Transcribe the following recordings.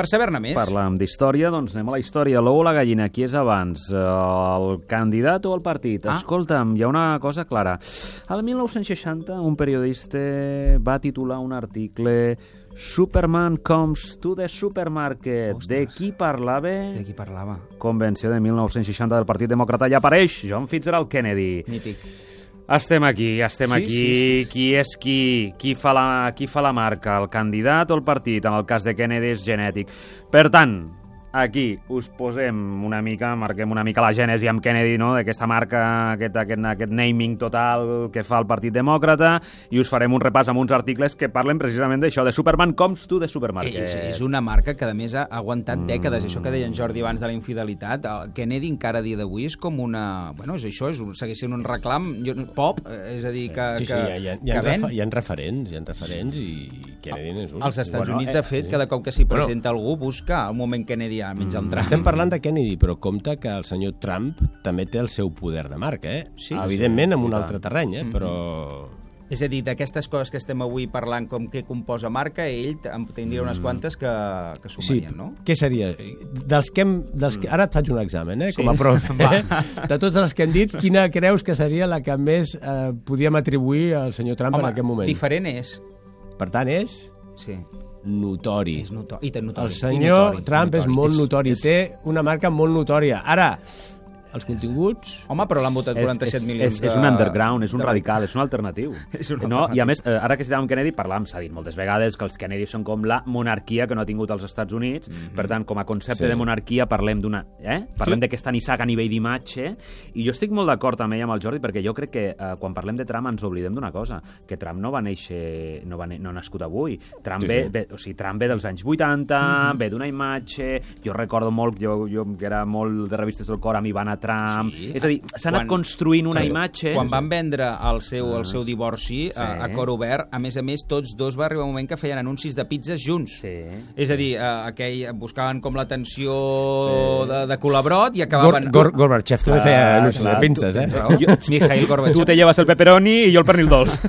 per saber-ne més. Parlem d'història, doncs anem a la història. L'ou o la gallina, qui és abans? El candidat o el partit? Ah. Escolta'm, hi ha una cosa clara. Al 1960, un periodista va titular un article Superman comes to the supermarket. Ostres. De qui parlava? De qui parlava? Convenció de 1960 del Partit Demòcrata i apareix John Fitzgerald Kennedy. Mític. Estem aquí, estem Sí, aquí. sí, sí, sí. Qui és qui? Qui fa, la, qui fa la marca? El candidat o el partit? En el cas de Kennedy és genètic. Per tant, aquí us posem una mica, marquem una mica la gènesi amb Kennedy, no?, d'aquesta marca, aquest, aquest, aquest naming total que fa el Partit Demòcrata, i us farem un repàs amb uns articles que parlen precisament d'això, de Superman comes to the supermarket. És, és una marca que, a més, ha aguantat dècades. Això que deia en Jordi abans de la infidelitat, el Kennedy encara a dia d'avui és com una... Bueno, és això, és un, segueix sent un reclam jo- pop, eh, és a dir, que, Sí, sí, que, hi ha, hi ha, hi que ha, ven. refa, hi ha referents, hi ha referents i Kennedy n'és un. Als Estats Bueno, Units, eh, de fet, cada cop que s'hi Bueno. presenta algú busca el moment kennedyà, menys el Trump. Estem parlant de Kennedy, però compte que el senyor Trump també té el seu poder de marca, eh? Sí, Evidentment, en un altre terreny, eh? Però... És a dir, d'aquestes coses que estem avui parlant com què composa marca, ell en tindria unes quantes que, que Sí, sumarien, no? què seria? Dels que hem, dels que, ara et faig un examen, eh? Sí. Com a profe. Va. Eh? De totes les que hem dit, quina creus que seria la que més eh, podíem atribuir al senyor Trump en aquest moment? diferent és... Per tant, és Sí, notori. és notori. I té notori. El i senyor notori, Trump és notori. molt notori, té una marca molt notòria. Ara, els continguts... Home, però l'han votat 47 és, milions és, és un underground, és un de- radical, és un alternatiu. És un no? I a més, eh, ara que citàvem Kennedy, parlàvem, s'ha dit moltes vegades, que els Kennedy són com la monarquia que no ha tingut els Estats Units. Per tant, com a concepte Sí. de monarquia parlem d'una... Eh? Parlem d'aquesta nissaga a nivell d'imatge. I jo estic molt d'acord també amb el Jordi, perquè jo crec que eh, quan parlem de Trump ens oblidem d'una cosa, que Trump no va néixer... no, va ne no ha nascut avui. Trump, Sí, ve, sí. ve, o sigui, Trump ve dels anys 80, ve d'una imatge... Jo recordo molt, jo, jo que era molt de revistes del cor, a mi va anar Trump... Sí. És a dir, s'ha anat construint una Sí. imatge... Quan van vendre el seu, el seu divorci Sí. a, a cor obert, a més a més, tots dos va arribar un moment que feien anuncis de pizzas junts. Sí. És a dir, eh, aquell, buscaven com l'atenció de, de colabrot i Gor, acabaven... Gor, Gorbachev també Ah, feia anuncis de pinces, eh? Jo, Mikhail Gorbachev. Tu te llevas el pepperoni i jo el pernil dolç.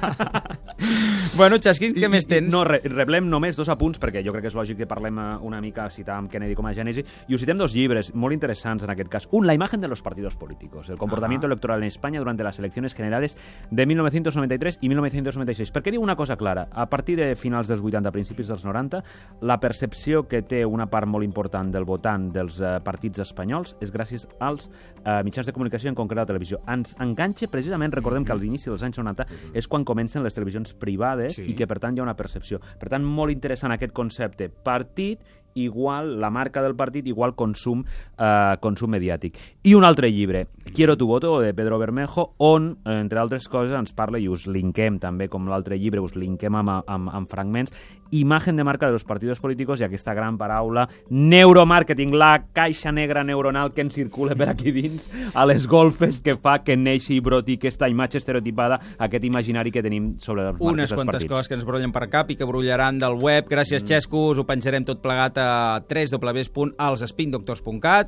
Bueno, Xasquins, què més tens? No, re, reblem només dos apunts, perquè jo crec que és lògic que parlem eh, una mica, citàvem Kennedy com a gènesi, i us citem dos llibres molt interessants en aquest cas. Un, La imagen de los partidos políticos, el comportamiento electoral en España durante las elecciones generales de 1993 i 1996. Per què diu una cosa clara? A partir de finals dels 80, principis dels 90, la percepció que té una part molt important del votant dels eh, partits espanyols és gràcies als eh, mitjans de comunicació, en concret la televisió. Ens enganxa, precisament, recordem que als inicis dels anys 90 és quan comencen les televisions privades Sí. i que, per tant, hi ha una percepció. Per tant, molt interessant aquest concepte. Partit igual la marca del partit igual consum, eh, consum mediàtic. I un altre llibre, Quiero tu voto, de Pedro Bermejo, on, entre altres coses, ens parla, i us linkem també, com l'altre llibre, us linkem amb, amb, amb fragments, imagen de marca de los partidos políticos i aquesta gran paraula, neuromàrqueting, la caixa negra neuronal que ens circula per aquí dins, a les golfes que fa que neixi i broti aquesta imatge estereotipada, aquest imaginari que tenim sobre les marques Unes dels quantes partits. coses que ens brollen per cap i que brollaran del web. Gràcies, mm. Xesco. Us ho penjarem tot plegat a www.alsspindoctors.cat